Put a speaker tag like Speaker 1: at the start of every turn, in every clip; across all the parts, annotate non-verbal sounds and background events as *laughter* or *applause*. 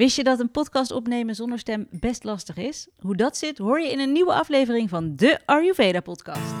Speaker 1: Wist je dat een podcast opnemen zonder stem best lastig is? Hoe dat zit, hoor je in een nieuwe aflevering van de Ayurveda podcast.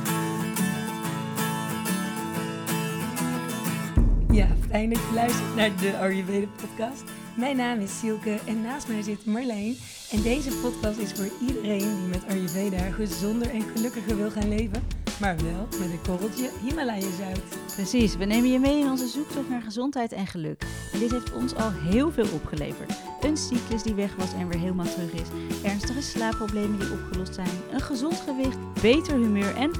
Speaker 2: Ja, fijn dat je luistert naar de Ayurveda podcast. Mijn naam is Silke en naast mij zit Marleen. En deze podcast is voor iedereen die met Ayurveda gezonder en gelukkiger wil gaan leven, maar wel met een korreltje Himalaya-zout.
Speaker 1: Precies, we nemen je mee in onze zoektocht naar gezondheid en geluk. En dit heeft ons al heel veel opgeleverd. Een cyclus die weg was en weer helemaal terug is. Ernstige slaapproblemen die opgelost zijn. Een gezond gewicht, beter humeur en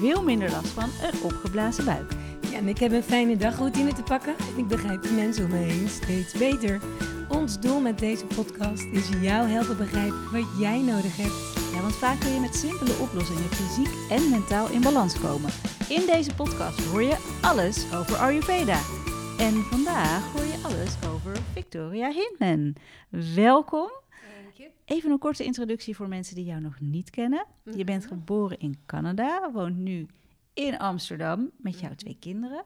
Speaker 1: veel minder last van een opgeblazen buik.
Speaker 2: Ja, en ik heb een fijne dagroutine te pakken en ik begrijp de mensen om me heen steeds beter. Ons doel met deze podcast is jou helpen begrijpen wat jij nodig hebt.
Speaker 1: Ja, want vaak kun je met simpele oplossingen fysiek en mentaal in balans komen. In deze podcast hoor je alles over Ayurveda. En vandaag hoor je alles over Victoria Hintnen. Welkom. Even een korte introductie voor mensen die jou nog niet kennen. Je bent
Speaker 3: Mhm.
Speaker 1: geboren in Canada, woont nu in Amsterdam met jouw twee kinderen.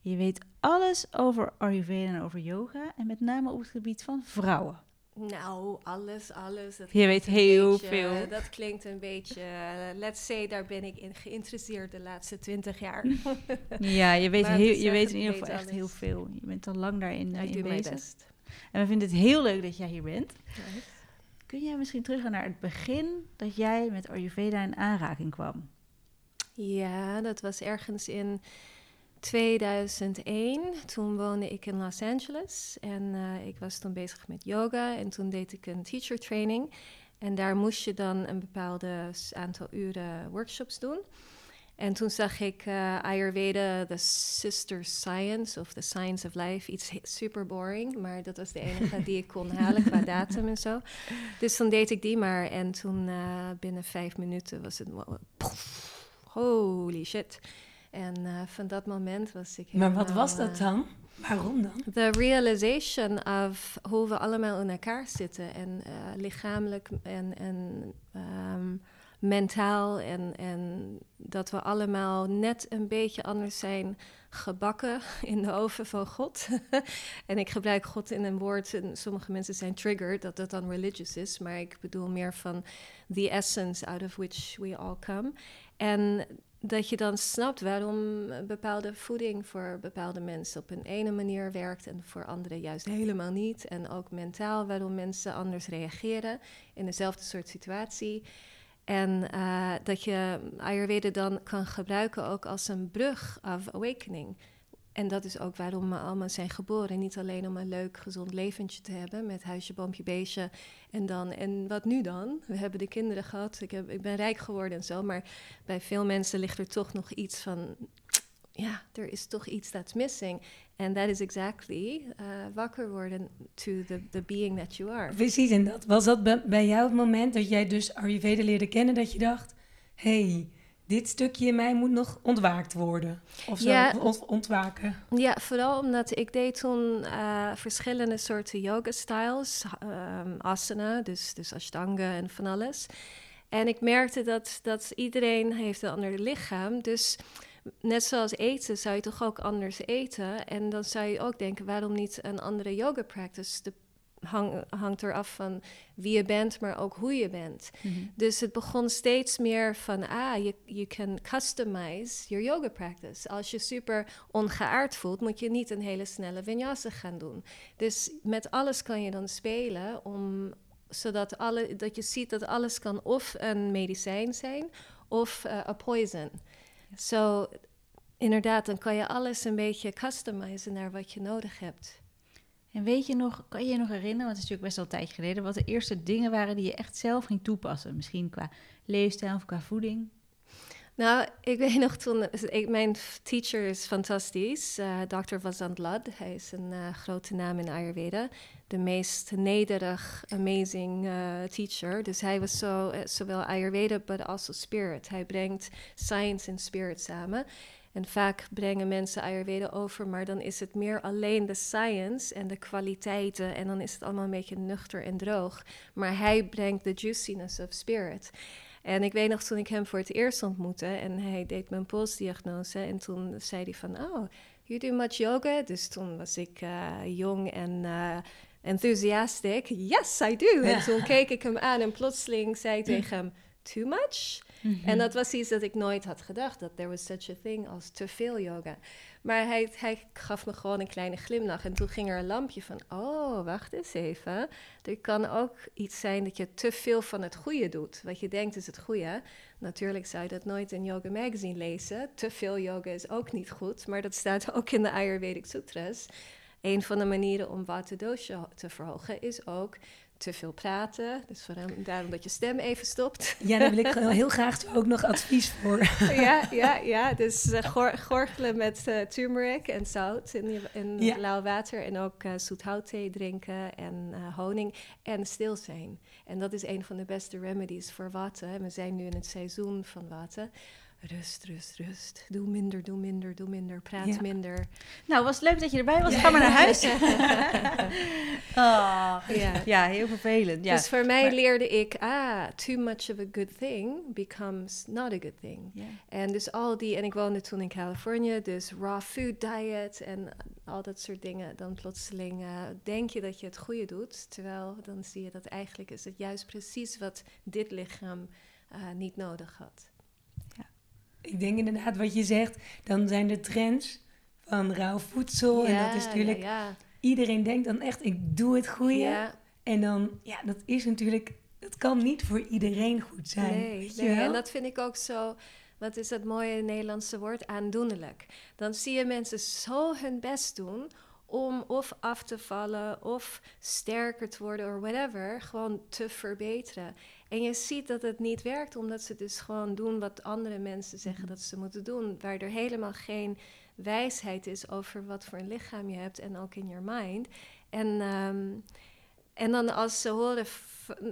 Speaker 1: Je weet alles over Ayurveda en over yoga en met name op het gebied van vrouwen.
Speaker 3: Nou, alles, alles. Dat
Speaker 1: Je weet heel
Speaker 3: beetje-
Speaker 1: veel.
Speaker 3: Dat klinkt een beetje, eh, let's say, daar ben ik in geïnteresseerd de laatste twintig jaar. *laughs*
Speaker 1: Ja, je weet, heel, je weet in ieder geval echt
Speaker 3: alles.
Speaker 1: heel veel. Je bent al lang daarin
Speaker 3: ik
Speaker 1: in bezig.
Speaker 3: best.
Speaker 1: En we vinden het heel leuk dat jij hier bent. Kun jij misschien teruggaan naar het begin dat jij met Ayurveda in aanraking kwam?
Speaker 3: Ja, dat was ergens in 2001. Toen woonde ik in Los Angeles en eh, ik was toen bezig met yoga en toen deed ik een teacher training. En daar moest je dan een bepaalde aantal uren workshops doen. En toen zag ik eh, Ayurveda, The Sister Science of The Science of Life. Iets super boring, maar dat was de enige die ik kon halen qua *laughs* datum en zo. Dus toen deed ik die maar. En toen eh, binnen vijf minuten was het... holy shit. En eh, van dat moment was ik
Speaker 2: Maar wat
Speaker 3: helemaal,
Speaker 2: was dat
Speaker 3: eh,
Speaker 2: dan? Waarom dan?
Speaker 3: The realization of hoe we allemaal in elkaar zitten. En eh, lichamelijk en, en ehm, mentaal. En, en dat we allemaal net een beetje anders zijn gebakken *laughs* in de oven van God. *laughs* en ik gebruik God in een woord. En sommige mensen zijn triggered dat dat dan religious is. Maar ik bedoel meer van the essence out of which we all come. En dat je dan snapt waarom bepaalde voeding voor bepaalde mensen op een ene manier werkt en voor anderen juist helemaal niet. En ook mentaal waarom mensen anders reageren in dezelfde soort situatie. En eh, dat je Ayurveda dan kan gebruiken ook als een brug of awakening. En dat is ook waarom we allemaal zijn geboren. Niet alleen om een leuk, gezond leventje te hebben met huisje, boompje, beestje. En dan, en wat nu dan? We hebben de kinderen gehad, ik, heb, ik ben rijk geworden en zo. Maar bij veel mensen ligt er toch nog iets van... Ja, er is toch iets that's missing. And that is exactly uh, wakker worden to the, the being that you are.
Speaker 2: Precies, en dat was dat bij- jou het moment dat jij dus Ayurveda leerde kennen, dat je dacht, hey, dit stukje in mij moet nog ontwaakt worden. Of zo,
Speaker 3: Ja.
Speaker 2: ont- ontwaken.
Speaker 3: Ja, vooral omdat ik deed toen eh, verschillende soorten yoga-styles. ehm, asana, dus, dus ashtanga en van alles. En ik merkte dat, dat iedereen heeft een ander lichaam. Dus net zoals eten zou je toch ook anders eten. En dan zou je ook denken, waarom niet een andere yoga-practice? De hang, hangt eraf van wie je bent, maar ook hoe je bent. Dus het begon steeds meer van, ah, je you can customize your yoga practice. Als je super ongeaard voelt, moet je niet een hele snelle vinyasa gaan doen. Dus met alles kan je dan spelen, om, zodat alle, dat je ziet dat alles kan of een medicijn zijn, of een poison. Zo, inderdaad, dan kan je alles een beetje customizen naar wat je nodig hebt.
Speaker 1: En weet je nog, kan je je nog herinneren, want het is natuurlijk best wel een tijdje geleden, wat de eerste dingen waren die je echt zelf ging toepassen? Misschien qua leefstijl of qua voeding?
Speaker 3: Nou, ik weet nog toen, ik, mijn teacher is fantastisch, eh Dr. Vasant Lad. Hij is een eh, grote naam in Ayurveda. De meest nederig, amazing eh, teacher. Dus hij was zo, zowel Ayurveda, but also spirit. Hij brengt science en spirit samen. En vaak brengen mensen Ayurveda over, maar dan is het meer alleen de science en de kwaliteiten. En dan is het allemaal een beetje nuchter en droog. Maar hij brengt de juiciness of spirit. En ik weet nog toen ik hem voor het eerst ontmoette en hij deed mijn polsdiagnose. En toen zei hij van, oh, you do much yoga? Dus toen was ik eh, jong en enthusiastic, yes, I do. En toen keek ik hem aan en plotseling zei ik tegen hem, too much?
Speaker 1: Mhm.
Speaker 3: En dat was iets dat ik nooit had gedacht, dat there was such a thing als te veel yoga. Maar hij, hij gaf me gewoon een kleine glimlach en toen ging er een lampje van, oh, wacht eens even. Er kan ook iets zijn dat je te veel van het goede doet. Wat je denkt is het goede. Natuurlijk zou je dat nooit in Yoga Magazine lezen. Te veel yoga is ook niet goed, maar dat staat *laughs* ook in de Ayurvedic Sutras. Een van de manieren om Vata dosha te verhogen is ook te veel praten. Dus daarom, daarom dat je stem even stopt.
Speaker 2: Ja, daar wil ik *laughs* heel graag ook nog advies voor. *laughs*
Speaker 3: ja, ja, ja. Dus uh, gor gorgelen met uh, turmeric en zout in, in
Speaker 2: Ja.
Speaker 3: lauw water. En ook uh, zoet houtthee drinken en honing. En stil zijn. En dat is een van de beste remedies voor water. We zijn nu in het seizoen van water. Rust, rust, rust. Doe minder, doe minder, doe minder. Praat
Speaker 2: Ja.
Speaker 3: minder.
Speaker 1: Nou, was leuk dat je erbij was. Ga maar naar huis. oh. *laughs*
Speaker 3: Ja.
Speaker 1: Ja, heel vervelend. Ja.
Speaker 3: Dus voor mij
Speaker 1: Maar-
Speaker 3: leerde ik, ah, too much of a good thing becomes not a good thing. En dus al die, en ik woonde toen in Californië, dus raw food diet en al dat soort dingen. Dan plotseling eh, denk je dat je het goede doet, terwijl dan zie je dat eigenlijk is het juist precies wat dit lichaam eh, niet nodig had.
Speaker 2: Ik denk inderdaad wat je zegt, dan zijn de trends van rauw voedsel. en dat is natuurlijk,
Speaker 3: ja,
Speaker 2: iedereen denkt dan echt, ik doe het goede. En dan, ja, dat is natuurlijk, dat kan niet voor iedereen goed zijn.
Speaker 3: Nee,
Speaker 2: weet je
Speaker 3: nee,
Speaker 2: wel?
Speaker 3: en dat vind ik ook zo. Wat is dat mooie Nederlandse woord? Aandoenlijk. Dan zie je mensen zo hun best doen om of af te vallen of sterker te worden of whatever, gewoon te verbeteren. En je ziet dat het niet werkt omdat ze dus gewoon doen wat andere mensen zeggen dat ze moeten doen, waar er helemaal geen wijsheid is over wat voor een lichaam je hebt en ook in your mind. En, ehm, en dan als ze horen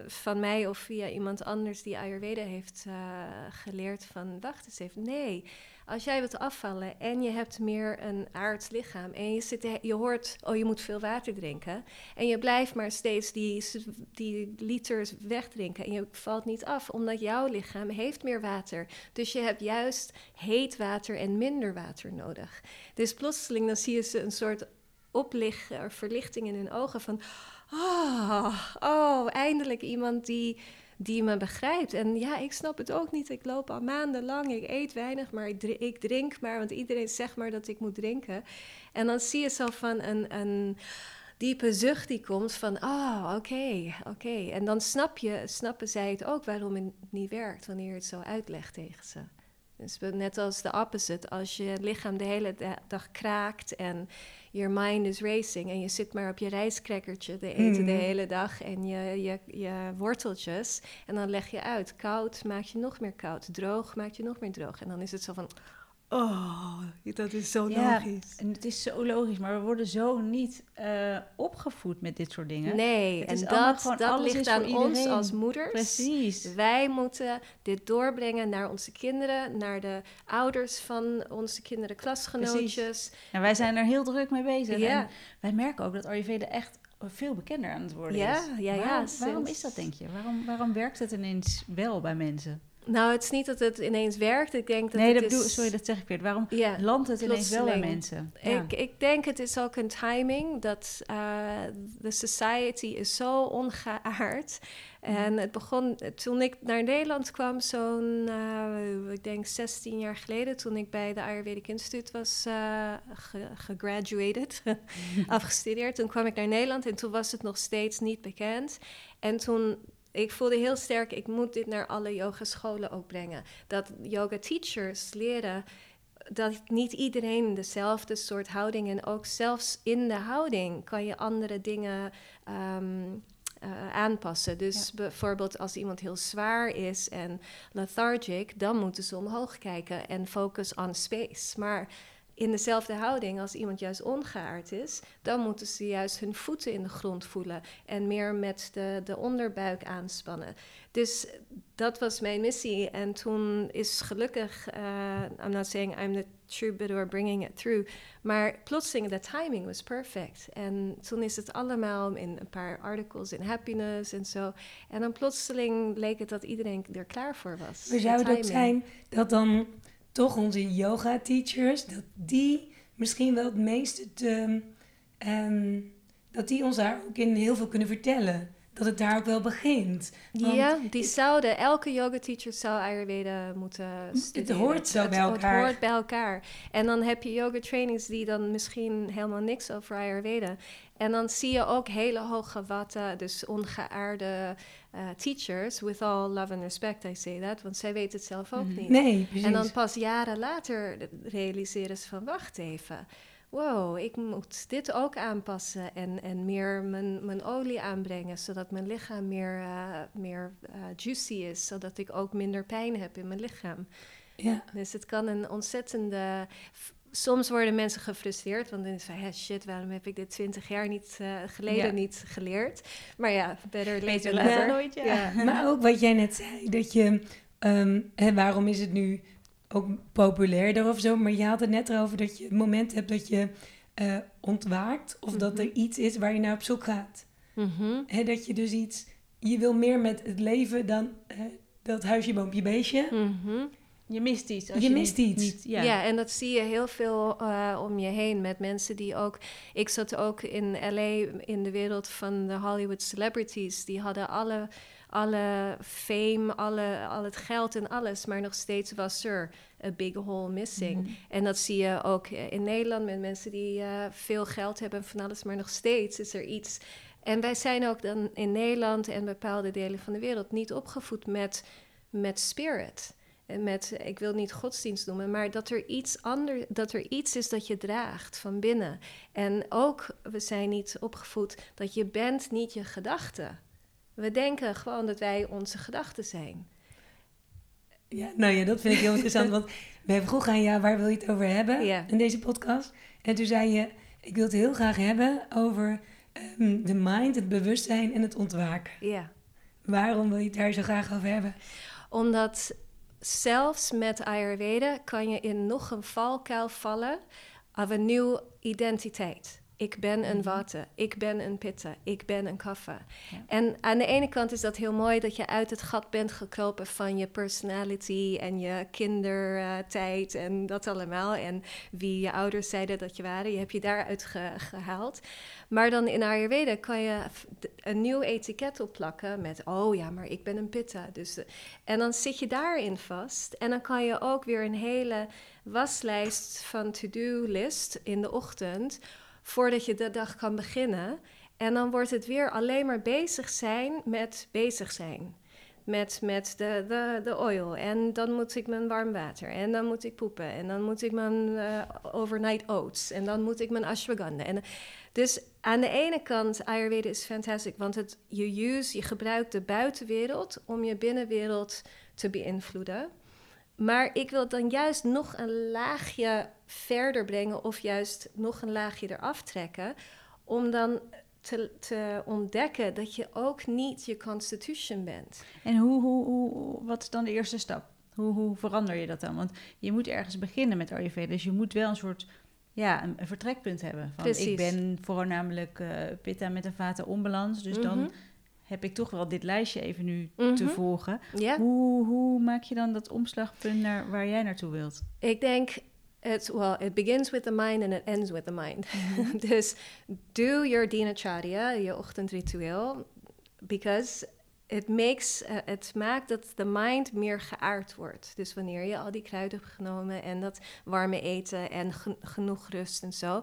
Speaker 3: van mij of via iemand anders die Ayurveda heeft eh, geleerd van wacht eens even, nee. Als jij wilt afvallen en je hebt meer een aards lichaam en je, zit, je hoort, oh je moet veel water drinken en je blijft maar steeds die, die liters wegdrinken en je valt niet af omdat jouw lichaam heeft meer water. Dus je hebt juist heet water en minder water nodig. Dus plotseling dan zie je ze een soort oplichten of verlichting in hun ogen van oh, oh eindelijk iemand die die me begrijpt. En ja, ik snap het ook niet. Ik loop al maandenlang, ik eet weinig, maar ik, dri- ik drink maar, want iedereen zegt maar dat ik moet drinken. En dan zie je zo van een, een diepe zucht die komt van, oh, oké, oké. En dan snap je, snappen zij het ook waarom het niet werkt, wanneer je het zo uitlegt tegen ze. Dus net als de opposite, als je lichaam de hele da- dag kraakt en your mind is racing en je zit maar op je rijstcrackertje te eten de
Speaker 2: Mhm.
Speaker 3: hele dag en je, je, je worteltjes en dan leg je uit. Koud maakt je nog meer koud, droog maakt je nog meer droog. En dan is het zo van, oh, dat is zo
Speaker 1: Ja,
Speaker 3: logisch.
Speaker 1: En het is zo logisch, maar we worden zo niet eh, opgevoed met dit soort dingen.
Speaker 3: Nee,
Speaker 1: Het
Speaker 3: en dat,
Speaker 1: gewoon,
Speaker 3: dat
Speaker 1: alles
Speaker 3: ligt aan ons als moeders.
Speaker 1: Precies.
Speaker 3: Wij moeten dit doorbrengen naar onze kinderen, naar de ouders van onze kinderen, klasgenootjes.
Speaker 1: En wij zijn er heel druk mee bezig.
Speaker 3: Ja.
Speaker 1: En wij merken ook dat Ayurveda echt veel bekender aan het worden
Speaker 3: Ja,
Speaker 1: is.
Speaker 3: ja, ja,
Speaker 1: Waarom, is dat, denk je? Waarom, waarom werkt het ineens wel bij mensen?
Speaker 3: Nou, het is niet dat het ineens werkt. Ik denk dat
Speaker 1: nee,
Speaker 3: het
Speaker 1: dat
Speaker 3: is...
Speaker 1: bedoel, sorry, dat zeg ik weer. Waarom landt het ineens wel bij mensen? Ja.
Speaker 3: ik, ik denk het is ook een timing dat eh, de society is zo ongeaard. En het begon toen ik naar Nederland kwam, zo'n, eh, ik denk 16 jaar geleden, toen ik bij de Ayurvedic Instituut was ge- gegraduated, *laughs* afgestudeerd. Toen kwam ik naar Nederland en toen was het nog steeds niet bekend. En toen, ik voelde heel sterk, ik moet dit naar alle yogascholen ook brengen. Dat yoga teachers leren dat niet iedereen dezelfde soort houding en ook zelfs in de houding kan je andere dingen ehm, eh, aanpassen. Dus bijvoorbeeld als iemand heel zwaar is en lethargic, dan moeten ze omhoog kijken en focus on space. Maar in dezelfde houding als iemand juist ongeaard is, dan moeten ze juist hun voeten in de grond voelen en meer met de, de onderbuik aanspannen. Dus dat was mijn missie. En toen is gelukkig, uh, I'm not saying I'm the troubadour bringing it through, maar plotseling de timing was perfect. En toen is het allemaal in een paar articles in Happiness en zo. En dan plotseling leek het dat iedereen er klaar voor was.
Speaker 2: Maar
Speaker 3: De
Speaker 2: zou het ook
Speaker 3: timing.
Speaker 2: zijn dat dan toch onze yoga-teachers, dat die misschien wel het meeste te, ehm, dat die ons daar ook in heel veel kunnen vertellen. Dat het daar ook wel begint. Want
Speaker 3: ja, die zouden, elke yoga teacher zou Ayurveda moeten studeren.
Speaker 2: hoort zo
Speaker 3: Het-
Speaker 2: bij elkaar.
Speaker 3: Het hoort bij elkaar. En dan heb je yoga trainings die dan misschien helemaal niks over Ayurveda. En dan zie je ook hele hoge watten, dus ongeaarde eh, teachers, with all love and respect, I say that, want zij weten het zelf ook
Speaker 1: Mhm.
Speaker 3: niet.
Speaker 2: Nee, precies.
Speaker 3: En dan pas jaren later realiseren ze van, wacht even. Wow, ik moet dit ook aanpassen en, en meer mijn, mijn olie aanbrengen, zodat mijn lichaam meer, eh, meer eh, juicy is, zodat ik ook minder pijn heb in mijn lichaam.
Speaker 2: ja.
Speaker 3: Dus het kan een ontzettende. Soms worden mensen gefrustreerd, want dan is van, "Hè, shit, waarom heb ik dit twintig jaar niet eh, geleden
Speaker 1: Ja.
Speaker 3: niet geleerd? Maar ja, better late
Speaker 1: Beter
Speaker 3: than
Speaker 1: later
Speaker 3: never.
Speaker 1: nooit, ja.
Speaker 2: Maar ook wat jij net zei, dat je, ehm, hè, waarom is het nu ook populairder of zo? Maar je had het net erover dat je het moment hebt dat je eh, ontwaakt of dat er
Speaker 3: Mhm.
Speaker 2: iets is waar je naar op zoek gaat.
Speaker 3: Mhm.
Speaker 2: Dat je dus iets, je wil meer met het leven dan hè, dat huisje, boompje, beestje.
Speaker 3: Mhm.
Speaker 1: Je mist iets. Als
Speaker 2: Je
Speaker 1: je,
Speaker 2: mist
Speaker 1: niet-
Speaker 2: iets.
Speaker 1: niet-
Speaker 3: Ja.
Speaker 1: ja.
Speaker 3: en dat zie je heel veel eh, om je heen met mensen die ook. Ik zat ook in LA in de wereld van de Hollywood celebrities. Die hadden alle, alle fame, alle, al het geld en alles, maar nog steeds was er a big hole missing.
Speaker 1: Mhm.
Speaker 3: En dat zie je ook in Nederland met mensen die eh, veel geld hebben en van alles, maar nog steeds is er iets. En wij zijn ook dan in Nederland en bepaalde delen van de wereld niet opgevoed met, met spirit. En met, ik wil niet godsdienst noemen, maar dat er iets anders, dat er iets is dat je draagt van binnen. En ook, we zijn niet opgevoed dat je bent niet je gedachten. We denken gewoon dat wij onze gedachten zijn.
Speaker 2: Ja, nou ja, dat vind ik heel interessant. Want wij vroegen aan jou, waar wil je het over hebben
Speaker 3: Ja.
Speaker 2: in deze podcast? En toen zei je, ik wil het heel graag hebben over ehm, de mind, het bewustzijn en het ontwaken.
Speaker 3: Ja.
Speaker 2: Waarom wil je het daar zo graag over hebben?
Speaker 3: Omdat zelfs met Ayurveda kan je in nog een valkuil vallen of een nieuwe identiteit. Ik ben een water, ik ben een pitta, ik ben een kaffa.
Speaker 1: Ja.
Speaker 3: En aan de ene kant is dat heel mooi dat je uit het gat bent gekropen van je personality en je kindertijd en dat allemaal. En wie je ouders zeiden dat je waren, je hebt je daaruit ge- gehaald. Maar dan in Ayurveda kan je een nieuw etiket opplakken met, oh ja, maar ik ben een pitta. Dus, eh, en dan zit je daarin vast. En dan kan je ook weer een hele waslijst van to-do-list in de ochtend, voordat je de dag kan beginnen. En dan wordt het weer alleen maar bezig zijn met bezig zijn. Met, met de, de, de oil. En dan moet ik mijn warm water. En dan moet ik poepen. En dan moet ik mijn eh, overnight oats. En dan moet ik mijn ashwagandha. En, dus aan de ene kant, Ayurveda is fantastisch. Want het, je, use, je gebruikt de buitenwereld om je binnenwereld te beïnvloeden. Maar ik wil het dan juist nog een laagje verder brengen. Of juist nog een laagje eraf trekken. Om dan te, te ontdekken dat je ook niet je constitution bent.
Speaker 1: En hoe, hoe, hoe, wat is dan de eerste stap? Hoe, hoe verander je dat dan? Want je moet ergens beginnen met Ayurveda. Dus je moet wel een soort ja, een, een vertrekpunt hebben. Van,
Speaker 3: Precies.
Speaker 1: ik ben voornamelijk eh pitta met een vata onbalans. Dus dan
Speaker 3: Mhm.
Speaker 1: Heb ik toch wel dit lijstje even nu
Speaker 3: Mhm.
Speaker 1: te volgen.
Speaker 3: Ja,
Speaker 1: Hoe, hoe maak je dan dat omslagpunt naar waar jij naartoe wilt?
Speaker 3: ik denk, het, well, it begins with the mind and it ends with the mind. *laughs* dus doe your dinacharya, je ochtendritueel, because it makes, eh, het maakt dat de mind meer geaard wordt. Dus wanneer je al die kruiden hebt genomen en dat warme eten en gen- genoeg rust en zo,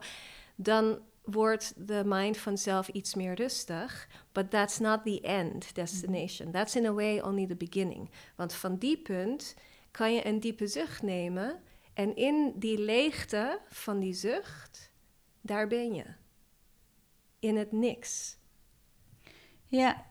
Speaker 3: dan wordt de mind vanzelf iets meer rustig. But that's not the end destination. That's in a way only the beginning. Want van die punt kan je een diepe zucht nemen en in die leegte van die zucht, daar ben je. In het niks.
Speaker 1: Ja,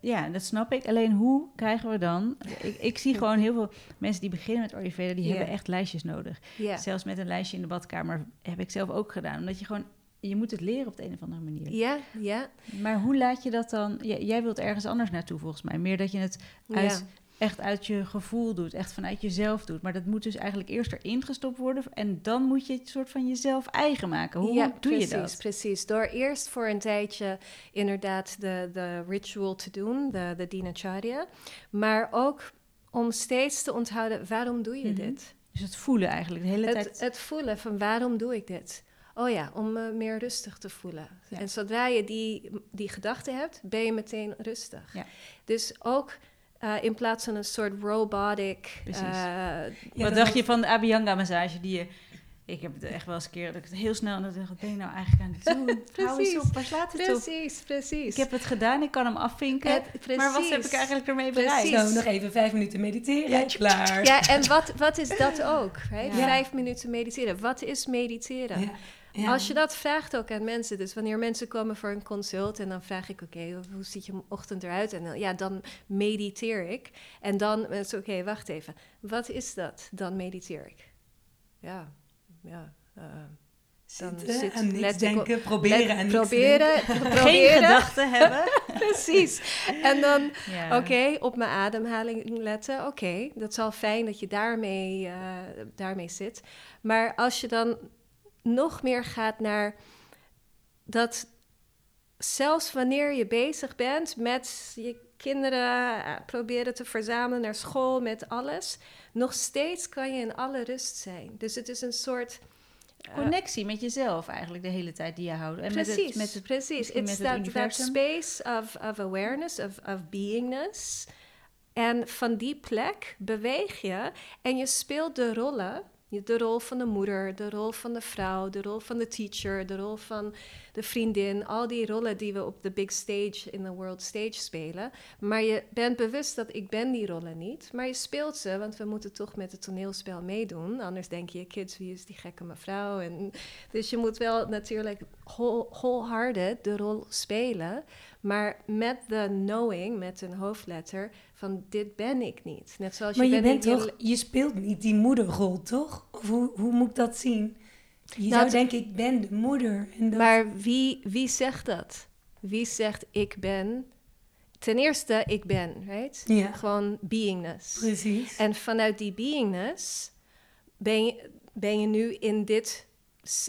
Speaker 1: ja, dat snap ik. Alleen hoe krijgen we dan... Ik, ik zie gewoon heel veel mensen die beginnen met Ayurveda... die hebben echt lijstjes nodig. Zelfs met een lijstje in de badkamer heb ik zelf ook gedaan. Omdat je gewoon... Je moet het leren op de een of andere manier.
Speaker 3: Ja, ja.
Speaker 1: Maar hoe laat je dat dan... J- jij wilt ergens anders naartoe volgens mij. Meer dat je het uit,
Speaker 3: ja.
Speaker 1: echt uit je gevoel doet. Echt vanuit jezelf doet. Maar dat moet dus eigenlijk eerst erin gestopt worden. En dan moet je het soort van jezelf eigen maken. Hoe
Speaker 3: ja,
Speaker 1: doe
Speaker 3: precies,
Speaker 1: je dat?
Speaker 3: Precies, door eerst voor een tijdje inderdaad de, de ritual te doen, de, de dinacharya. Maar ook om steeds te onthouden, waarom doe je
Speaker 1: Mhm.
Speaker 3: dit?
Speaker 1: Dus het voelen eigenlijk de hele tijd.
Speaker 3: Het, het voelen van waarom doe ik dit? Oh ja, om me meer rustig te voelen.
Speaker 1: Ja.
Speaker 3: En zodra je die, die gedachte hebt, ben je meteen rustig.
Speaker 1: Ja.
Speaker 3: Dus ook eh, in plaats van een soort robotic...
Speaker 1: Precies.
Speaker 3: eh,
Speaker 2: Ja,
Speaker 1: Wat dacht je van de Abhyanga-massage die je... Ik heb het echt wel eens een keer dat ik het heel snel... En dat ik dacht, wat ben je nou eigenlijk aan het doen? *laughs* Hou eens
Speaker 3: Precies.
Speaker 1: op, waar slaat het op?
Speaker 3: precies, precies.
Speaker 1: Ik heb het gedaan, ik kan hem afvinken.
Speaker 3: Het-
Speaker 1: Maar wat heb ik eigenlijk ermee bereikt?
Speaker 2: Zo, nog even vijf minuten mediteren.
Speaker 1: Ja,
Speaker 2: klaar.
Speaker 3: Ja, en wat, wat is dat ook? Right?
Speaker 1: Ja.
Speaker 3: Vijf minuten mediteren. Wat is mediteren?
Speaker 2: Ja, ja.
Speaker 3: Als je dat vraagt ook aan mensen, dus wanneer mensen komen voor een consult en dan vraag ik, oké, hoe ziet je ochtend eruit? En dan, ja, dan mediteer ik. En dan is oké, wacht even, wat is dat? Dan mediteer ik. Ja, ja. eh, dan
Speaker 2: Zitten
Speaker 3: zit-
Speaker 2: en niks denken,
Speaker 3: op-
Speaker 2: proberen
Speaker 3: let-
Speaker 2: en niks
Speaker 3: proberen,
Speaker 2: denken. *laughs*
Speaker 1: Geen
Speaker 3: proberen.
Speaker 1: gedachten hebben. *laughs*
Speaker 3: Precies. En dan
Speaker 1: Ja.
Speaker 3: Oké, op mijn ademhaling letten. Oké, dat is al fijn dat je daarmee, eh, daarmee zit. Maar als je dan nog meer gaat naar dat zelfs wanneer je bezig bent met je kinderen eh, proberen te verzamelen naar school met alles, nog steeds kan je in alle rust zijn. Dus het is een soort eh,
Speaker 1: Connectie met jezelf eigenlijk de hele tijd die je houdt. En
Speaker 3: precies,
Speaker 1: met het, met het,
Speaker 3: precies. It's
Speaker 1: met
Speaker 3: that, that space of, of awareness, of, of beingness. En van die plek beweeg je en je speelt de rollen. De rol van de moeder, de rol van de vrouw, de rol van de teacher, de rol van de vriendin. Al die rollen die we op de big stage, in de world stage spelen. Maar je bent bewust dat ik ben die rollen niet. Maar je speelt ze, want we moeten toch met het toneelspel meedoen. Anders denk je, kids, wie is die gekke mevrouw? En dus je moet wel natuurlijk whole- wholehearted de rol spelen. Maar met de knowing, met een hoofdletter, van dit ben ik niet. Net zoals
Speaker 2: Maar
Speaker 3: je,
Speaker 2: je
Speaker 3: bent
Speaker 2: toch, je speelt niet die moederrol, toch? Of hoe, hoe moet ik dat zien? Je
Speaker 3: Nou,
Speaker 2: zou denken, ik ben de moeder. En dat,
Speaker 3: Maar wie, wie zegt dat? Wie zegt ik ben? Ten eerste, ik ben, right?
Speaker 2: Ja.
Speaker 3: Gewoon beingness.
Speaker 2: Precies.
Speaker 3: En vanuit die beingness ben je, ben je nu in dit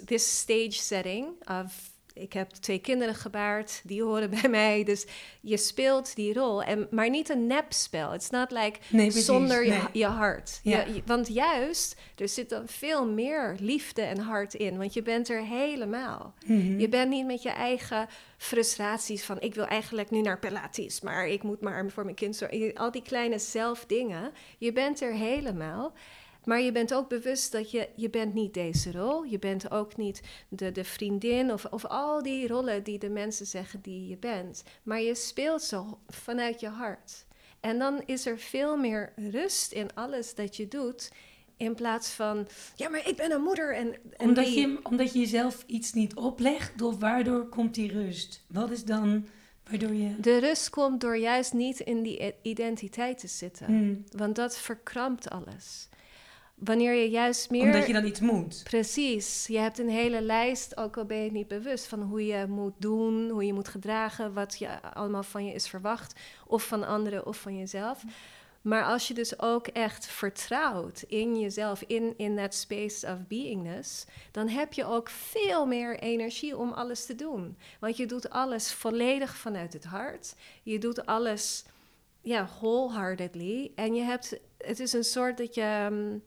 Speaker 3: this stage setting of ik heb twee kinderen gebaard, die horen *laughs* bij mij. Dus je speelt die rol. En, maar niet een nepspel. It's not like
Speaker 2: Nee,
Speaker 3: zonder je,
Speaker 2: Nee.
Speaker 3: je hart.
Speaker 2: Ja.
Speaker 3: Je- want juist, er zit dan veel meer liefde en hart in. Want je bent er helemaal.
Speaker 2: Mhm.
Speaker 3: Je bent niet met je eigen frustraties van... ik wil eigenlijk nu naar Pilates, maar ik moet maar voor mijn kind zorgen. Al die kleine zelfdingen. Je bent er helemaal. Maar je bent ook bewust dat je, je bent niet deze rol. Je bent ook niet de, de vriendin of, of al die rollen die de mensen zeggen die je bent. Maar je speelt ze vanuit je hart. En dan is er veel meer rust in alles dat je doet... In plaats van, ja, maar ik ben een moeder en... en
Speaker 2: Omdat
Speaker 3: die-
Speaker 2: je, omdat je jezelf iets niet oplegt, of waardoor komt die rust? Wat is dan waardoor je...
Speaker 3: De rust komt door juist niet in die identiteit te zitten.
Speaker 2: Hmm.
Speaker 3: Want dat verkrampt alles. Wanneer je juist meer...
Speaker 2: Omdat je dan iets moet.
Speaker 3: Precies. Je hebt een hele lijst, ook al ben je het niet bewust... van hoe je moet doen, hoe je moet gedragen... wat je allemaal van je is verwacht. Of van anderen of van jezelf. Maar als je dus ook echt vertrouwt in jezelf... in, in that space of beingness... dan heb je ook veel meer energie om alles te doen. Want je doet alles volledig vanuit het hart. Je doet alles ja, wholeheartedly. En je hebt, het is een soort dat je, um,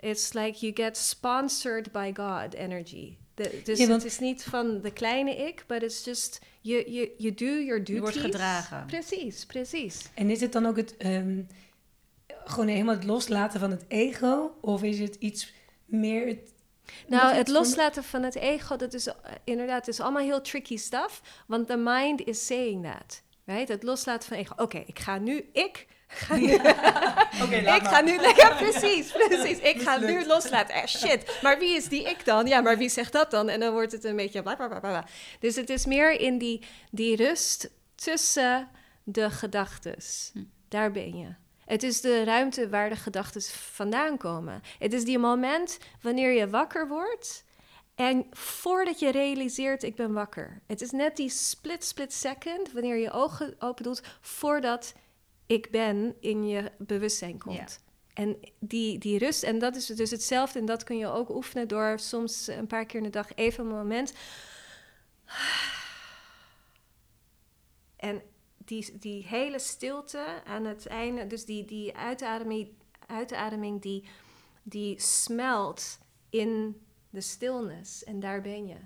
Speaker 3: it's like you get sponsored by God energy. De, dus
Speaker 2: Ja, want-
Speaker 3: het is niet van de kleine ik, but it's just, you, you, you do your duties.
Speaker 1: Je wordt gedragen.
Speaker 3: Precies, precies.
Speaker 2: En is het dan ook het... ehm, gewoon helemaal het loslaten van het ego? Of is het iets meer... Het,
Speaker 3: Nou, het loslaten van het ego, dat is uh, inderdaad, het is allemaal heel tricky stuff. Want the mind is saying that. Right? Het loslaten van ego. Oké, ik ga nu, ik ga nu, *laughs*
Speaker 2: Oké,
Speaker 3: ik ga nu, *laughs* ja, precies, precies. Ik ga nu loslaten. Eh, shit, maar wie is die ik dan? Ja, maar wie zegt dat dan? En dan wordt het een beetje bla bla bla bla. Dus het is meer in die, die rust tussen de gedachtes. Daar ben je. Het is de ruimte waar de gedachten vandaan komen. Het is die moment wanneer je wakker wordt en voordat je realiseert ik ben wakker. Het is net die split split second wanneer je ogen open doet voordat ik ben in je bewustzijn komt.
Speaker 1: Ja.
Speaker 3: En die, die rust, en dat is dus hetzelfde, en dat kun je ook oefenen door soms een paar keer in de dag even een moment. En die, die hele stilte aan het einde, dus die, die uitademing, uitademing die, die smelt in de stillness. En daar ben je.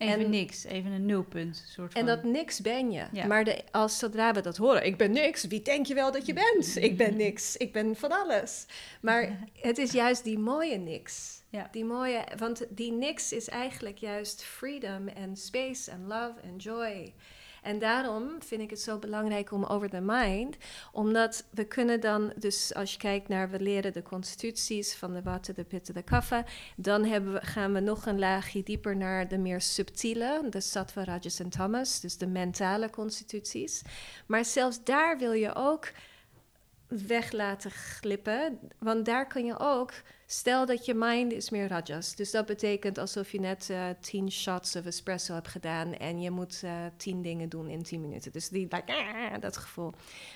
Speaker 1: Even
Speaker 3: En-
Speaker 1: niks, even een nulpunt. Soort van.
Speaker 3: En dat niks ben je.
Speaker 1: Ja.
Speaker 3: Maar de, als zodra we dat horen, ik ben niks, wie denk je wel dat je bent? Ik ben niks, ik ben van alles. Maar *laughs* het is juist die mooie niks.
Speaker 1: Ja.
Speaker 3: Die mooie, want die niks is eigenlijk juist freedom en space en love en joy. En daarom vind ik het zo belangrijk om over de mind, omdat we kunnen dan, dus als je kijkt naar, we leren de constituties van de water, de pitta, de kaffa, dan hebben we, gaan we nog een laagje dieper naar de meer subtiele, de sattva, rajas en tamas, dus de mentale constituties. Maar zelfs daar wil je ook weg laten glippen, want daar kun je ook, stel dat je mind is meer rajas, dus dat betekent alsof je net eh, tien shots of espresso hebt gedaan en je moet eh, tien dingen doen in tien minuten. Dus die, like, ah, dat gevoel.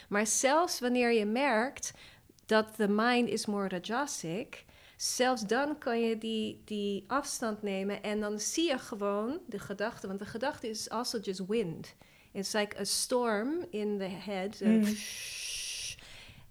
Speaker 3: Maar zelfs wanneer je merkt dat de mind is more rajasic, zelfs dan kan je die, die afstand nemen en dan zie je gewoon de gedachte, want de gedachte is also just wind. It's like a storm in the head.
Speaker 2: Mm.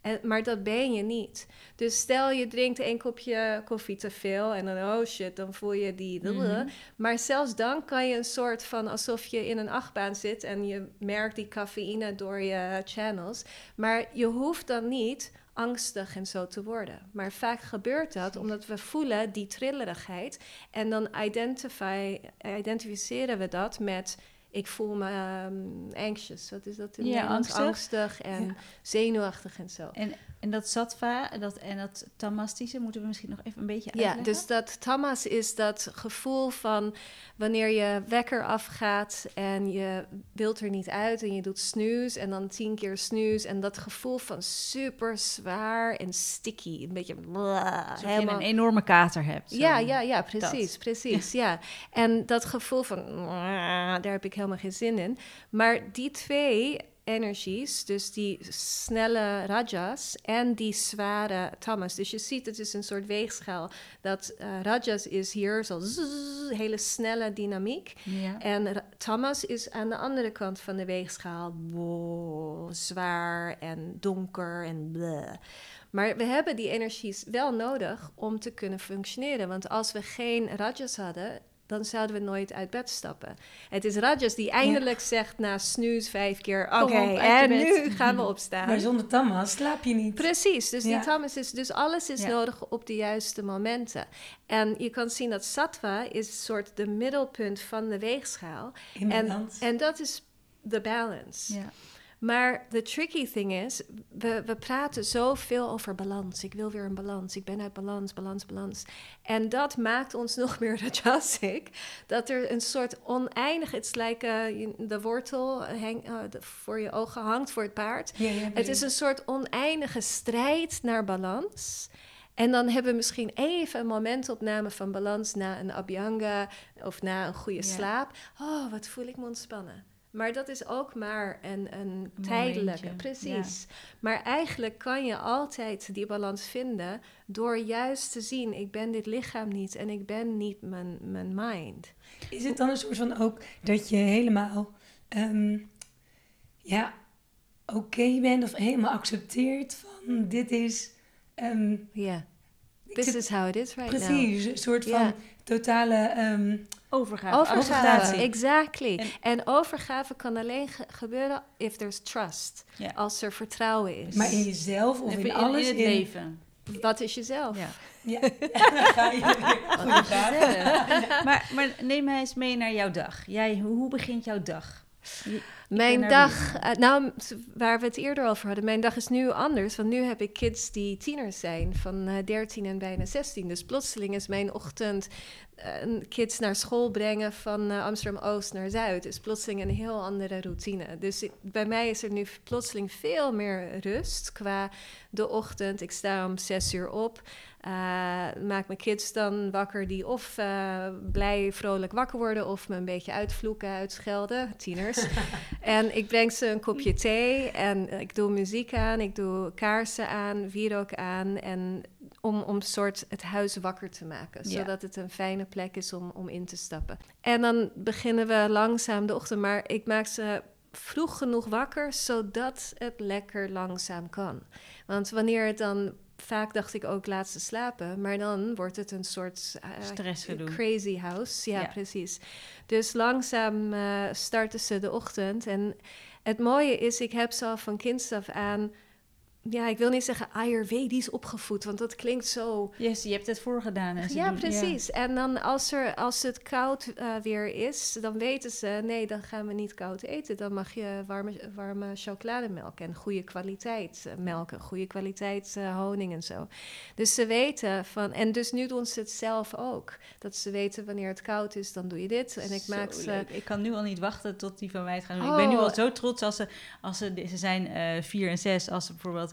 Speaker 3: En, maar dat ben je niet. Dus stel je drinkt één kopje koffie te veel en dan, oh shit, dan voel je die.
Speaker 1: Mhm.
Speaker 3: Maar zelfs dan kan je een soort van alsof je in een achtbaan zit en je merkt die cafeïne door je channels. Maar je hoeft dan niet angstig en zo te worden. Maar vaak gebeurt dat omdat we voelen die trillerigheid en dan identify, identificeren we dat met ik voel me ehm, anxious. Wat is dat in
Speaker 1: Ja, angstig.
Speaker 3: Angstig en
Speaker 2: Ja.
Speaker 3: zenuwachtig en zo.
Speaker 1: En, en dat sattva dat, en dat tamastische moeten we misschien nog even een beetje
Speaker 3: Ja,
Speaker 1: uitleggen.
Speaker 3: dus dat tamas is dat gevoel van wanneer je wekker afgaat en je wilt er niet uit en je doet snoes en dan tien keer snoes en dat gevoel van super zwaar en sticky, een beetje blah,
Speaker 1: Alsof je een enorme kater hebt. zo.
Speaker 3: Ja, ja, ja, precies, precies, ja. En dat gevoel van, daar heb ik helemaal geen zin in. Maar die twee energies, dus die snelle rajas en die zware tamas. Dus je ziet, het is een soort weegschaal. Dat eh, rajas is hier zo zzz, hele snelle dynamiek.
Speaker 1: Ja.
Speaker 3: En tamas is aan de andere kant van de weegschaal. Wow, zwaar en donker en bleh. Maar we hebben die energies wel nodig om te kunnen functioneren. Want als we geen rajas hadden, dan zouden we nooit uit bed stappen. Het is rajas die eindelijk zegt na snoes vijf keer... Oké,
Speaker 1: uit je
Speaker 3: en
Speaker 1: bed."
Speaker 3: nu gaan we opstaan.
Speaker 2: Maar zonder tamas slaap je niet.
Speaker 3: Precies, dus die tamas is, dus alles is nodig op de juiste momenten. En je kan zien dat sattva is een soort de middelpunt van de weegschaal.
Speaker 2: In
Speaker 3: En, en dat is de balance.
Speaker 1: Ja.
Speaker 3: Maar de tricky thing is, we, we praten zoveel over balans. Ik wil weer een balans. Ik ben uit balans, balans, balans. En dat maakt ons *laughs* nog meer rajasic. Dat er een soort oneindig... Het is like eh, de wortel hang, eh, voor je ogen hangt voor het paard.
Speaker 2: Ja, ja,
Speaker 3: Het is een soort oneindige strijd naar balans. En dan hebben we misschien even een momentopname van balans na een abhyanga of na een goede slaap. Oh, wat voel ik me ontspannen. Maar dat is ook maar een, een tijdelijke, precies. Maar eigenlijk kan je altijd die balans vinden door juist te zien: ik ben dit lichaam niet en ik ben niet mijn, mijn mind.
Speaker 2: Is het dan een soort van ook dat je helemaal, ehm, ja, oké bent of helemaal accepteert van dit is, ehm,
Speaker 3: Ja,
Speaker 2: ik
Speaker 3: this is how it is right now.
Speaker 2: precies, een soort van. Totale, ehm,
Speaker 1: Overgave.
Speaker 3: Overgave, exactly.
Speaker 1: En-
Speaker 3: En, overgave kan alleen ge- gebeuren if there's trust. Als er vertrouwen is.
Speaker 2: maar in jezelf of in alles.
Speaker 1: in het leven.
Speaker 3: Wat is jezelf?
Speaker 1: Ja.
Speaker 2: Ja, *laughs* dan ga je weer. *laughs*
Speaker 1: Maar, maar neem mij eens mee naar jouw dag. Jij, hoe begint jouw dag? Je-
Speaker 3: Mijn dag, eh, nou, waar we het eerder over hadden, mijn dag is nu anders. Want nu heb ik kids die tieners zijn, van eh 13 en bijna 16. Dus plotseling is mijn ochtend een kids naar school brengen van eh, Amsterdam-Oost naar Zuid. Is plotseling een heel andere routine. Dus ik- bij mij is er nu plotseling veel meer rust qua de ochtend. Ik sta om 6 uur op. eh, maak mijn kids dan wakker die of eh, blij, vrolijk wakker worden... of me een beetje uitvloeken, uitschelden, tieners. *laughs* en ik breng ze een kopje thee en ik doe muziek aan, ik doe kaarsen aan, wierook aan... en om, om soort het huis wakker te maken,
Speaker 1: Ja.
Speaker 3: zodat het een fijne plek is om, om in te stappen. En dan beginnen we langzaam de ochtend, maar ik maak ze vroeg genoeg wakker, zodat het lekker langzaam kan. Want wanneer het dan vaak dacht ik ook laat ze slapen. Maar dan wordt het een soort uh,
Speaker 1: Stressgedoe.
Speaker 3: crazy house. Ja,
Speaker 1: Ja.
Speaker 3: precies. Dus langzaam eh, starten ze de ochtend. En het mooie is, ik heb ze al van kinds af aan... Ja, ik wil niet zeggen Ayurvedisch opgevoed, want dat klinkt zo
Speaker 1: Yes, je hebt het voorgedaan. En
Speaker 3: ja,
Speaker 1: doen-
Speaker 3: precies. En dan als, er, als het koud eh, weer is, dan weten ze... nee, dan gaan we niet koud eten. Dan mag je warme, warme chocolademelk en goede kwaliteit eh, melk... en goede kwaliteit eh, honing en zo. Dus ze weten van... en dus nu doen ze het zelf ook. Dat ze weten wanneer het koud is, dan doe je dit. En ik
Speaker 1: Zo
Speaker 3: maak ze...
Speaker 1: leuk. Ik kan nu al niet wachten tot die van mij het gaan doen. Ik ben nu
Speaker 3: Oh.
Speaker 1: al zo trots als ze, als ze, ze zijn vier en zes, als ze bijvoorbeeld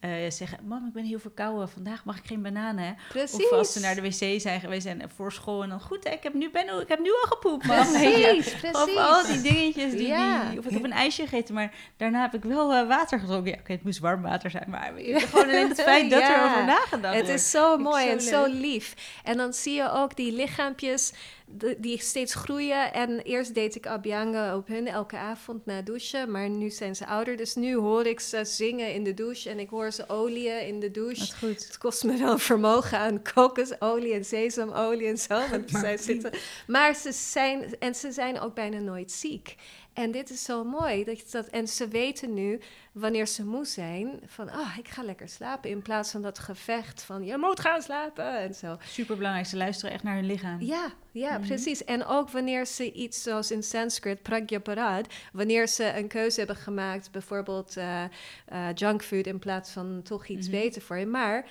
Speaker 1: eh, zeggen, mam, ik ben heel verkouden, vandaag mag ik geen bananen.
Speaker 3: Precies.
Speaker 1: Of als ze naar de wc zijn geweest en voor school en dan, goed, hè, ik heb nu, ben, ik heb nu al gepoept, mam.
Speaker 3: Precies, *laughs* precies.
Speaker 1: Of al die dingetjes, die,
Speaker 3: Ja.
Speaker 1: die, of ik heb een ijsje gegeten, maar daarna heb ik wel eh, water gedronken. Ja, oké, het moest warm water zijn, maar *laughs* gewoon alleen het feit dat
Speaker 3: Ja.
Speaker 1: er over nagedacht
Speaker 3: Het
Speaker 1: wordt.
Speaker 3: is zo mooi
Speaker 1: zo
Speaker 3: en zo lief. En dan zie je ook die lichaampjes die steeds groeien. En eerst deed ik Abhyanga op hun elke avond na douchen. Maar nu zijn ze ouder. Dus nu hoor ik ze zingen in de douche. En ik hoor ze olieën in de douche.
Speaker 1: Wat goed.
Speaker 3: Het kost me wel vermogen aan kokosolie en sesamolie en zo. *laughs* Want
Speaker 2: Maar
Speaker 3: zij zitten. Maar ze zijn, en ze zijn ook bijna nooit ziek. En dit is zo mooi. Dat, je dat, en ze weten nu, wanneer ze moe zijn, van ah, ik ga lekker slapen. In plaats van dat gevecht van je moet gaan slapen en zo.
Speaker 1: Super belangrijk, ze luisteren echt naar hun lichaam.
Speaker 3: Ja, ja,
Speaker 1: Mhm.
Speaker 3: precies. En ook wanneer ze iets zoals in Sanskrit, pragyaparad, wanneer ze een keuze hebben gemaakt, bijvoorbeeld eh eh, junkfood in plaats van toch iets
Speaker 1: Mhm.
Speaker 3: beter voor je, maar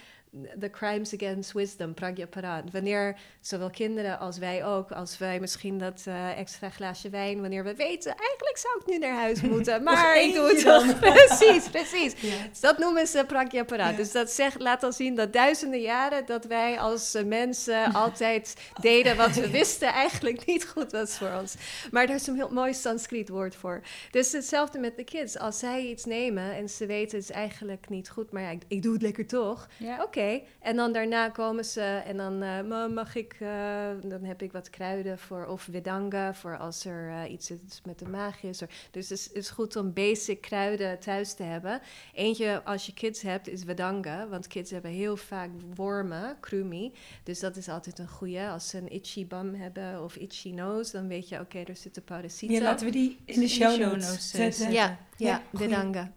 Speaker 3: the crimes against wisdom, pragyaparad. Wanneer zowel kinderen als wij ook, als wij misschien dat eh, extra glaasje wijn, wanneer we weten, eigenlijk zou ik nu naar huis *laughs* moeten, maar ik doe het toch. *laughs* precies, precies.
Speaker 2: Ja.
Speaker 3: Dus dat noemen ze pragyaparad.
Speaker 2: Ja.
Speaker 3: Dus dat zegt, laat dan zien dat duizenden jaren dat wij als eh, mensen *laughs* altijd deden wat we wisten eigenlijk niet goed was voor ons. Maar daar is een heel mooi Sanskriet woord voor. Dus hetzelfde met de kids. Als zij iets nemen en ze weten het is eigenlijk niet goed, maar ja, ik, ik doe het lekker toch.
Speaker 1: Ja.
Speaker 3: Oké, en dan daarna komen ze en dan eh, "Ma, mag ik, eh, dan heb ik wat kruiden voor, of vedanga voor als er eh, iets is met de maag is. Dus het is, is goed om basic kruiden thuis te hebben. Eentje als je kids hebt is vedanga, want kids hebben heel vaak wormen, krumi. Dus dat is altijd een goede. Als ze een itchy bum hebben of itchy nose, dan weet je, oké, er zitten parasieten.
Speaker 2: Ja, laten we die in de
Speaker 1: In de
Speaker 2: show notes zetten.
Speaker 3: Ja, ja,
Speaker 2: Ja,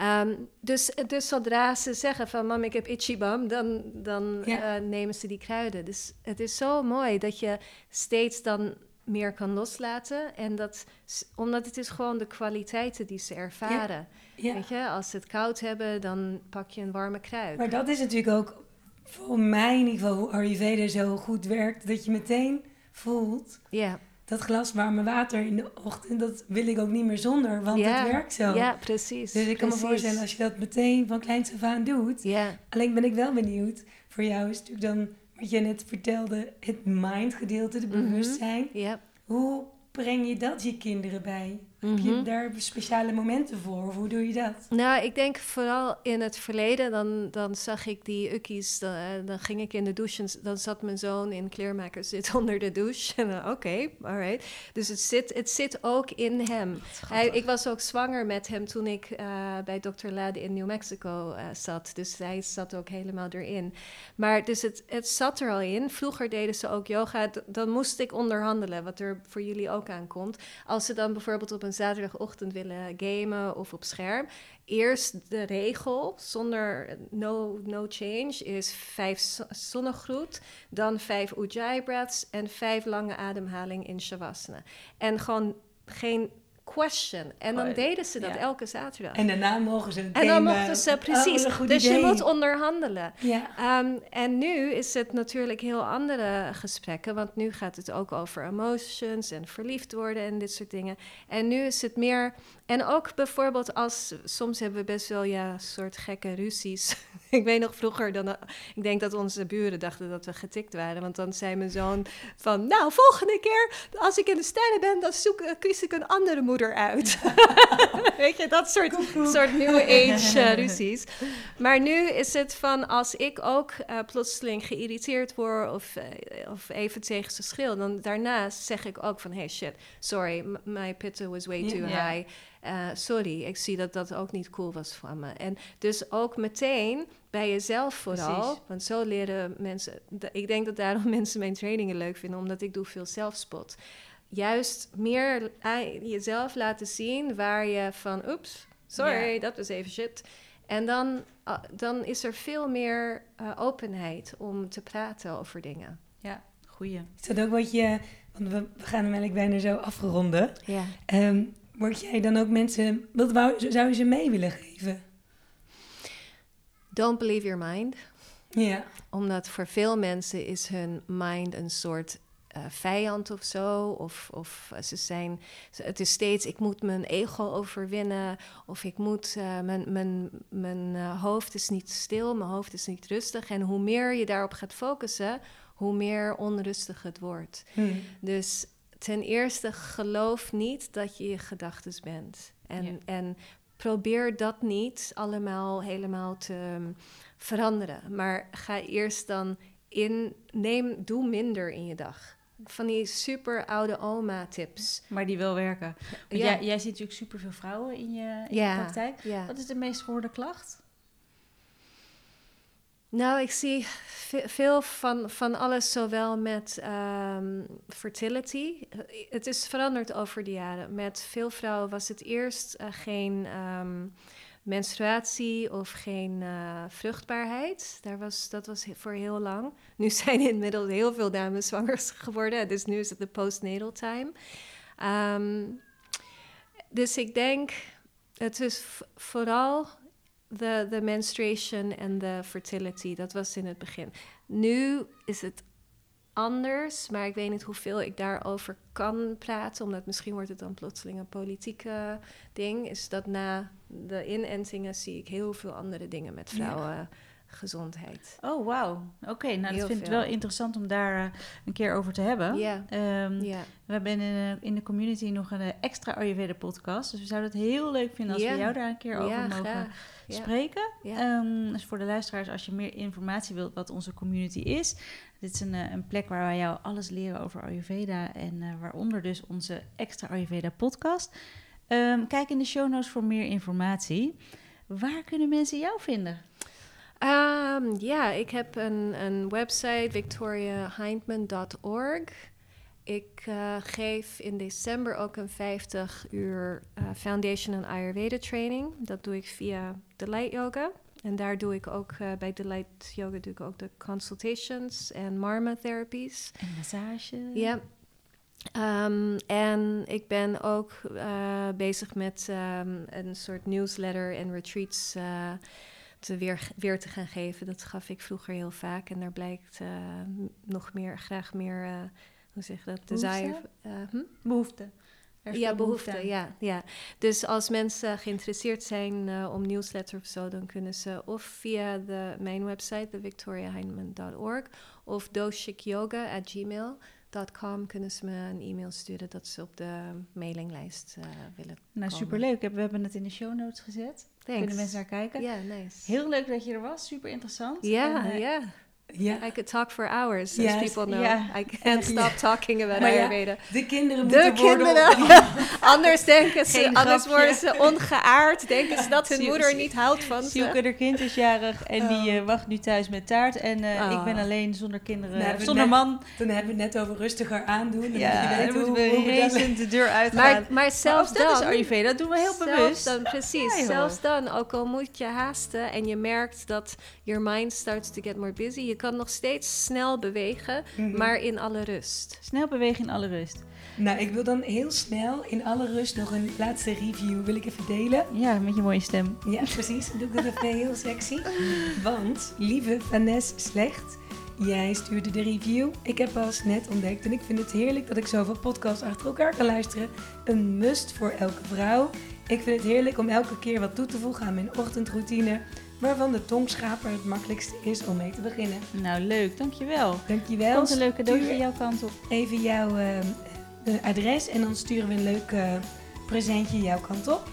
Speaker 3: Ehm, dus, dus zodra ze zeggen van mam, ik heb itchy bum, dan, dan
Speaker 2: Ja.
Speaker 3: eh, nemen ze die kruiden. Dus het is zo mooi dat je steeds dan meer kan loslaten. En dat, omdat het is gewoon de kwaliteiten die ze ervaren.
Speaker 2: Ja.
Speaker 3: Weet je, als ze het koud hebben, dan pak je een warme kruid.
Speaker 2: Maar dat is natuurlijk ook voor mij in ieder geval hoe Ayurveda zo goed werkt. Dat je meteen voelt,
Speaker 3: Ja,
Speaker 2: dat glas warme water in de ochtend, dat wil ik ook niet meer zonder, want
Speaker 3: Ja,
Speaker 2: het werkt zo.
Speaker 3: ja precies.
Speaker 2: Dus ik kan me voorstellen als je dat meteen van kleins af aan doet.
Speaker 3: Ja,
Speaker 2: Alleen ben ik wel benieuwd, voor jou is natuurlijk dan, wat je net vertelde, het mind gedeelte, het
Speaker 3: Mhm.
Speaker 2: bewustzijn.
Speaker 3: ja.
Speaker 2: Hoe breng je dat je kinderen bij? Heb je
Speaker 3: Mhm.
Speaker 2: daar speciale momenten voor? Of hoe doe je dat?
Speaker 3: Nou, ik denk vooral in het verleden, dan, dan zag ik die ukkies, dan, eh, dan ging ik in de douche en dan zat mijn zoon in kleermaker zit *laughs* onder de douche. En oké, alright. Dus het zit, het zit ook in hem. Hij, ik was ook zwanger met hem toen ik eh, bij Dr. Lade in New Mexico eh, zat. Dus hij zat ook helemaal erin. Maar dus het, het zat er al in. Vroeger deden ze ook yoga. Dan moest ik onderhandelen, wat er voor jullie ook aankomt. Als ze dan bijvoorbeeld op een zaterdagochtend willen gamen of op scherm. Eerst de regel, zonder no, no change, is vijf zo- zonnegroet, dan vijf ujjayi breaths en vijf lange ademhaling in shavasana. En gewoon geen question. En dan
Speaker 1: Oh,
Speaker 3: deden ze dat
Speaker 1: ja.
Speaker 3: elke zaterdag.
Speaker 2: En daarna mogen ze het
Speaker 3: En dan mochten ze,
Speaker 2: Oh,
Speaker 3: precies.
Speaker 2: goed
Speaker 3: dus je moet onderhandelen.
Speaker 2: Ja,
Speaker 3: Ehm, en nu is het natuurlijk heel andere gesprekken, want nu gaat het ook over emotions en verliefd worden en dit soort dingen. En nu is het meer, en ook bijvoorbeeld als, soms hebben we best wel ja, soort gekke ruzies. *laughs* ik weet nog vroeger, dan, ik denk dat onze buren dachten dat we getikt waren, want dan zei mijn zoon van, nou volgende keer als ik in de sterren ben, dan zoek, kies ik een andere moeder moeder uit. *laughs* Weet je, dat soort, soort new age uh, *laughs* ruzies. Maar nu is het van als ik ook uh, plotseling geïrriteerd word of, uh, of even tegen ze schreeuw, dan daarna zeg ik ook van hey shit, sorry, my pitta was way too yeah. high. Sorry, ik zie dat dat ook niet cool was van me. En dus ook meteen bij jezelf vooral. Precies. Want zo leren mensen. Ik denk dat daarom *laughs* mensen mijn trainingen leuk vinden, omdat ik doe veel zelfspot. Juist meer jezelf laten zien waar je van, oeps, sorry, dat was even shit. En dan, uh, dan is er veel meer uh, openheid om te praten over dingen.
Speaker 1: Ja, goeie.
Speaker 2: Is dat ook wat je, want we, we gaan hem eigenlijk bijna zo afronden.
Speaker 3: Ja.
Speaker 2: Um, word jij dan ook mensen, wat wou, zou je ze mee willen geven?
Speaker 3: Don't believe your mind.
Speaker 2: Ja.
Speaker 3: Omdat voor veel mensen is hun mind een soort uh, vijand of zo. Of, of ze zijn. Het is steeds: ik moet mijn ego overwinnen. Of ik moet. Uh, mijn mijn, mijn uh, hoofd is niet stil, mijn hoofd is niet rustig. En hoe meer je daarop gaat focussen, hoe meer onrustig het wordt.
Speaker 2: Hmm.
Speaker 3: Dus ten eerste geloof niet dat je je gedachten bent. En, en probeer dat niet allemaal helemaal te um, veranderen. Maar ga eerst dan in, neem, doe minder in je dag. Van die super oude oma tips.
Speaker 1: Maar die wel werken.
Speaker 3: Ja.
Speaker 1: jij, jij ziet natuurlijk superveel vrouwen in je, in
Speaker 3: Ja.
Speaker 1: je praktijk.
Speaker 3: Ja.
Speaker 1: Wat is de meest gehoorde klacht?
Speaker 3: Nou, ik zie ve- veel van, van alles, zowel met ehm, fertility. Het is veranderd over de jaren. Met veel vrouwen was het eerst eh, geen ehm, menstruatie of geen eh, vruchtbaarheid. Daar was, dat was voor heel lang. Nu *laughs* zijn inmiddels heel veel dames zwanger geworden, dus nu is het de postnatal time. Ehm, dus ik denk, het is vooral de, de menstruation en de fertility. Dat was in het begin. Nu is het anders, maar ik weet niet hoeveel ik daarover kan praten, omdat misschien wordt het dan plotseling een politieke ding. Is dat na de inentingen zie ik heel veel andere dingen met
Speaker 2: Ja.
Speaker 3: Vrouwengezondheid.
Speaker 1: Oh, wauw. Oké, nou dat vind ik wel interessant om daar eh, een keer over te hebben.
Speaker 3: Ja,
Speaker 1: Ehm,
Speaker 3: ja.
Speaker 1: We hebben in, de- in de community nog een eh, extra Ayurveda podcast. Dus we zouden het heel leuk vinden als we jou daar een keer over
Speaker 3: ja,
Speaker 1: mogen
Speaker 3: graag.
Speaker 1: Spreken.
Speaker 3: Ja.
Speaker 1: Ehm, dus voor de luisteraars, als je meer informatie wilt wat onze community is. Dit is een, eh, een plek waar wij jou alles leren over Ayurveda. En eh, waaronder dus onze extra Ayurveda podcast. Ehm, kijk in de show notes voor meer informatie. Waar kunnen mensen jou vinden?
Speaker 3: Ehm, ja, ik heb een, een website, victoriaheindman.org. Ik eh, geef in december ook een 50 uur eh, Foundation en Ayurveda training. Dat doe ik via Delight Yoga. En daar doe ik ook, eh, bij Delight Yoga doe ik ook de consultations en Marma therapies.
Speaker 1: En massage?
Speaker 3: Ja. Ehm, en ik ben ook bezig met ehm, een soort newsletter en retreats te weer, weer te gaan geven. Dat gaf ik vroeger heel vaak. En daar blijkt eh, nog meer, graag meer, eh, hoe zeg je dat? Desire. eh, hm?
Speaker 1: Behoefte.
Speaker 3: Ja, behoefte, ja, ja. Dus als mensen geïnteresseerd zijn om newsletter of zo, dan kunnen ze of via de, mijn website, de victoriaheineman.org, of doshikyoga.gmail.com kunnen ze me een e-mail sturen dat ze op de mailinglijst eh, willen
Speaker 1: Nou,
Speaker 3: komen.
Speaker 1: superleuk. We hebben het in de show notes gezet. Kunnen mensen naar kijken.
Speaker 3: Ja, nice.
Speaker 1: Heel leuk dat je er was. Super interessant.
Speaker 3: Ja,
Speaker 1: eh,
Speaker 3: ja.
Speaker 2: Ja,
Speaker 3: I could talk for hours,
Speaker 2: Yes,
Speaker 3: as people know. I can't *laughs* stop talking about
Speaker 2: Maar ja,
Speaker 3: Ayurveda.
Speaker 2: de kinderen
Speaker 3: De
Speaker 2: moeten worden...
Speaker 3: kinderen. *laughs* anders denken ze,
Speaker 1: Geen
Speaker 3: anders
Speaker 1: grapje.
Speaker 3: worden ze ongeaard. Denken ze dat *laughs* hun moeder niet houdt van ze.
Speaker 1: Sielke, haar kind is jarig en die eh, wacht nu thuis met taart. En eh,
Speaker 3: Oh.
Speaker 1: ik ben alleen zonder kinderen,
Speaker 2: Nou,
Speaker 1: zonder
Speaker 2: net-
Speaker 1: man.
Speaker 2: Dan hebben we het net over rustiger aandoen. Dan
Speaker 1: Ja, moeten
Speaker 2: hoe,
Speaker 1: we
Speaker 2: hoe dat-
Speaker 1: de deur uitgaan.
Speaker 3: Maar, maar
Speaker 1: Maar
Speaker 3: zelfs
Speaker 1: dat
Speaker 3: dan...
Speaker 1: is Ayurveda, dat doen we heel bewust.
Speaker 3: Dan, precies,
Speaker 1: Ja,
Speaker 3: zelfs dan, ook al moet je haasten en je merkt dat your mind starts to get more busy, kan nog steeds snel bewegen,
Speaker 2: Mhm.
Speaker 3: maar in alle rust.
Speaker 1: Snel bewegen in alle rust.
Speaker 2: Nou, ik wil dan heel snel in alle rust nog een laatste review wil ik even delen.
Speaker 1: Ja, met je mooie stem.
Speaker 2: Ja, precies. Doe ik dat even heel sexy. Want, lieve Vanessa Slecht, jij stuurde de review. Ik heb pas net ontdekt en ik vind het heerlijk dat ik zoveel podcasts achter elkaar kan luisteren. Een must voor elke vrouw. Ik vind het heerlijk om elke keer wat toe te voegen aan mijn ochtendroutine, waarvan de tongschaper het makkelijkste is om mee te beginnen.
Speaker 1: Nou, leuk. Dankjewel.
Speaker 2: Dankjewel.
Speaker 1: Komt een leuke cadeautje jouw kant op.
Speaker 2: Even jouw eh, eh, adres en dan sturen we een leuk eh, presentje jouw kant op.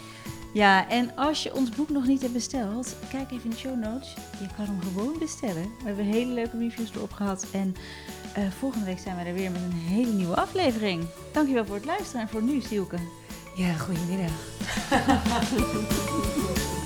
Speaker 1: Ja, en als je ons boek nog niet hebt besteld, kijk even in de show notes. Je kan hem gewoon bestellen. We hebben hele leuke reviews erop gehad. En uh, volgende week zijn we er weer met een hele nieuwe aflevering. Dankjewel voor het luisteren en voor nu, Sielke.
Speaker 2: Ja, goedemiddag. *laughs*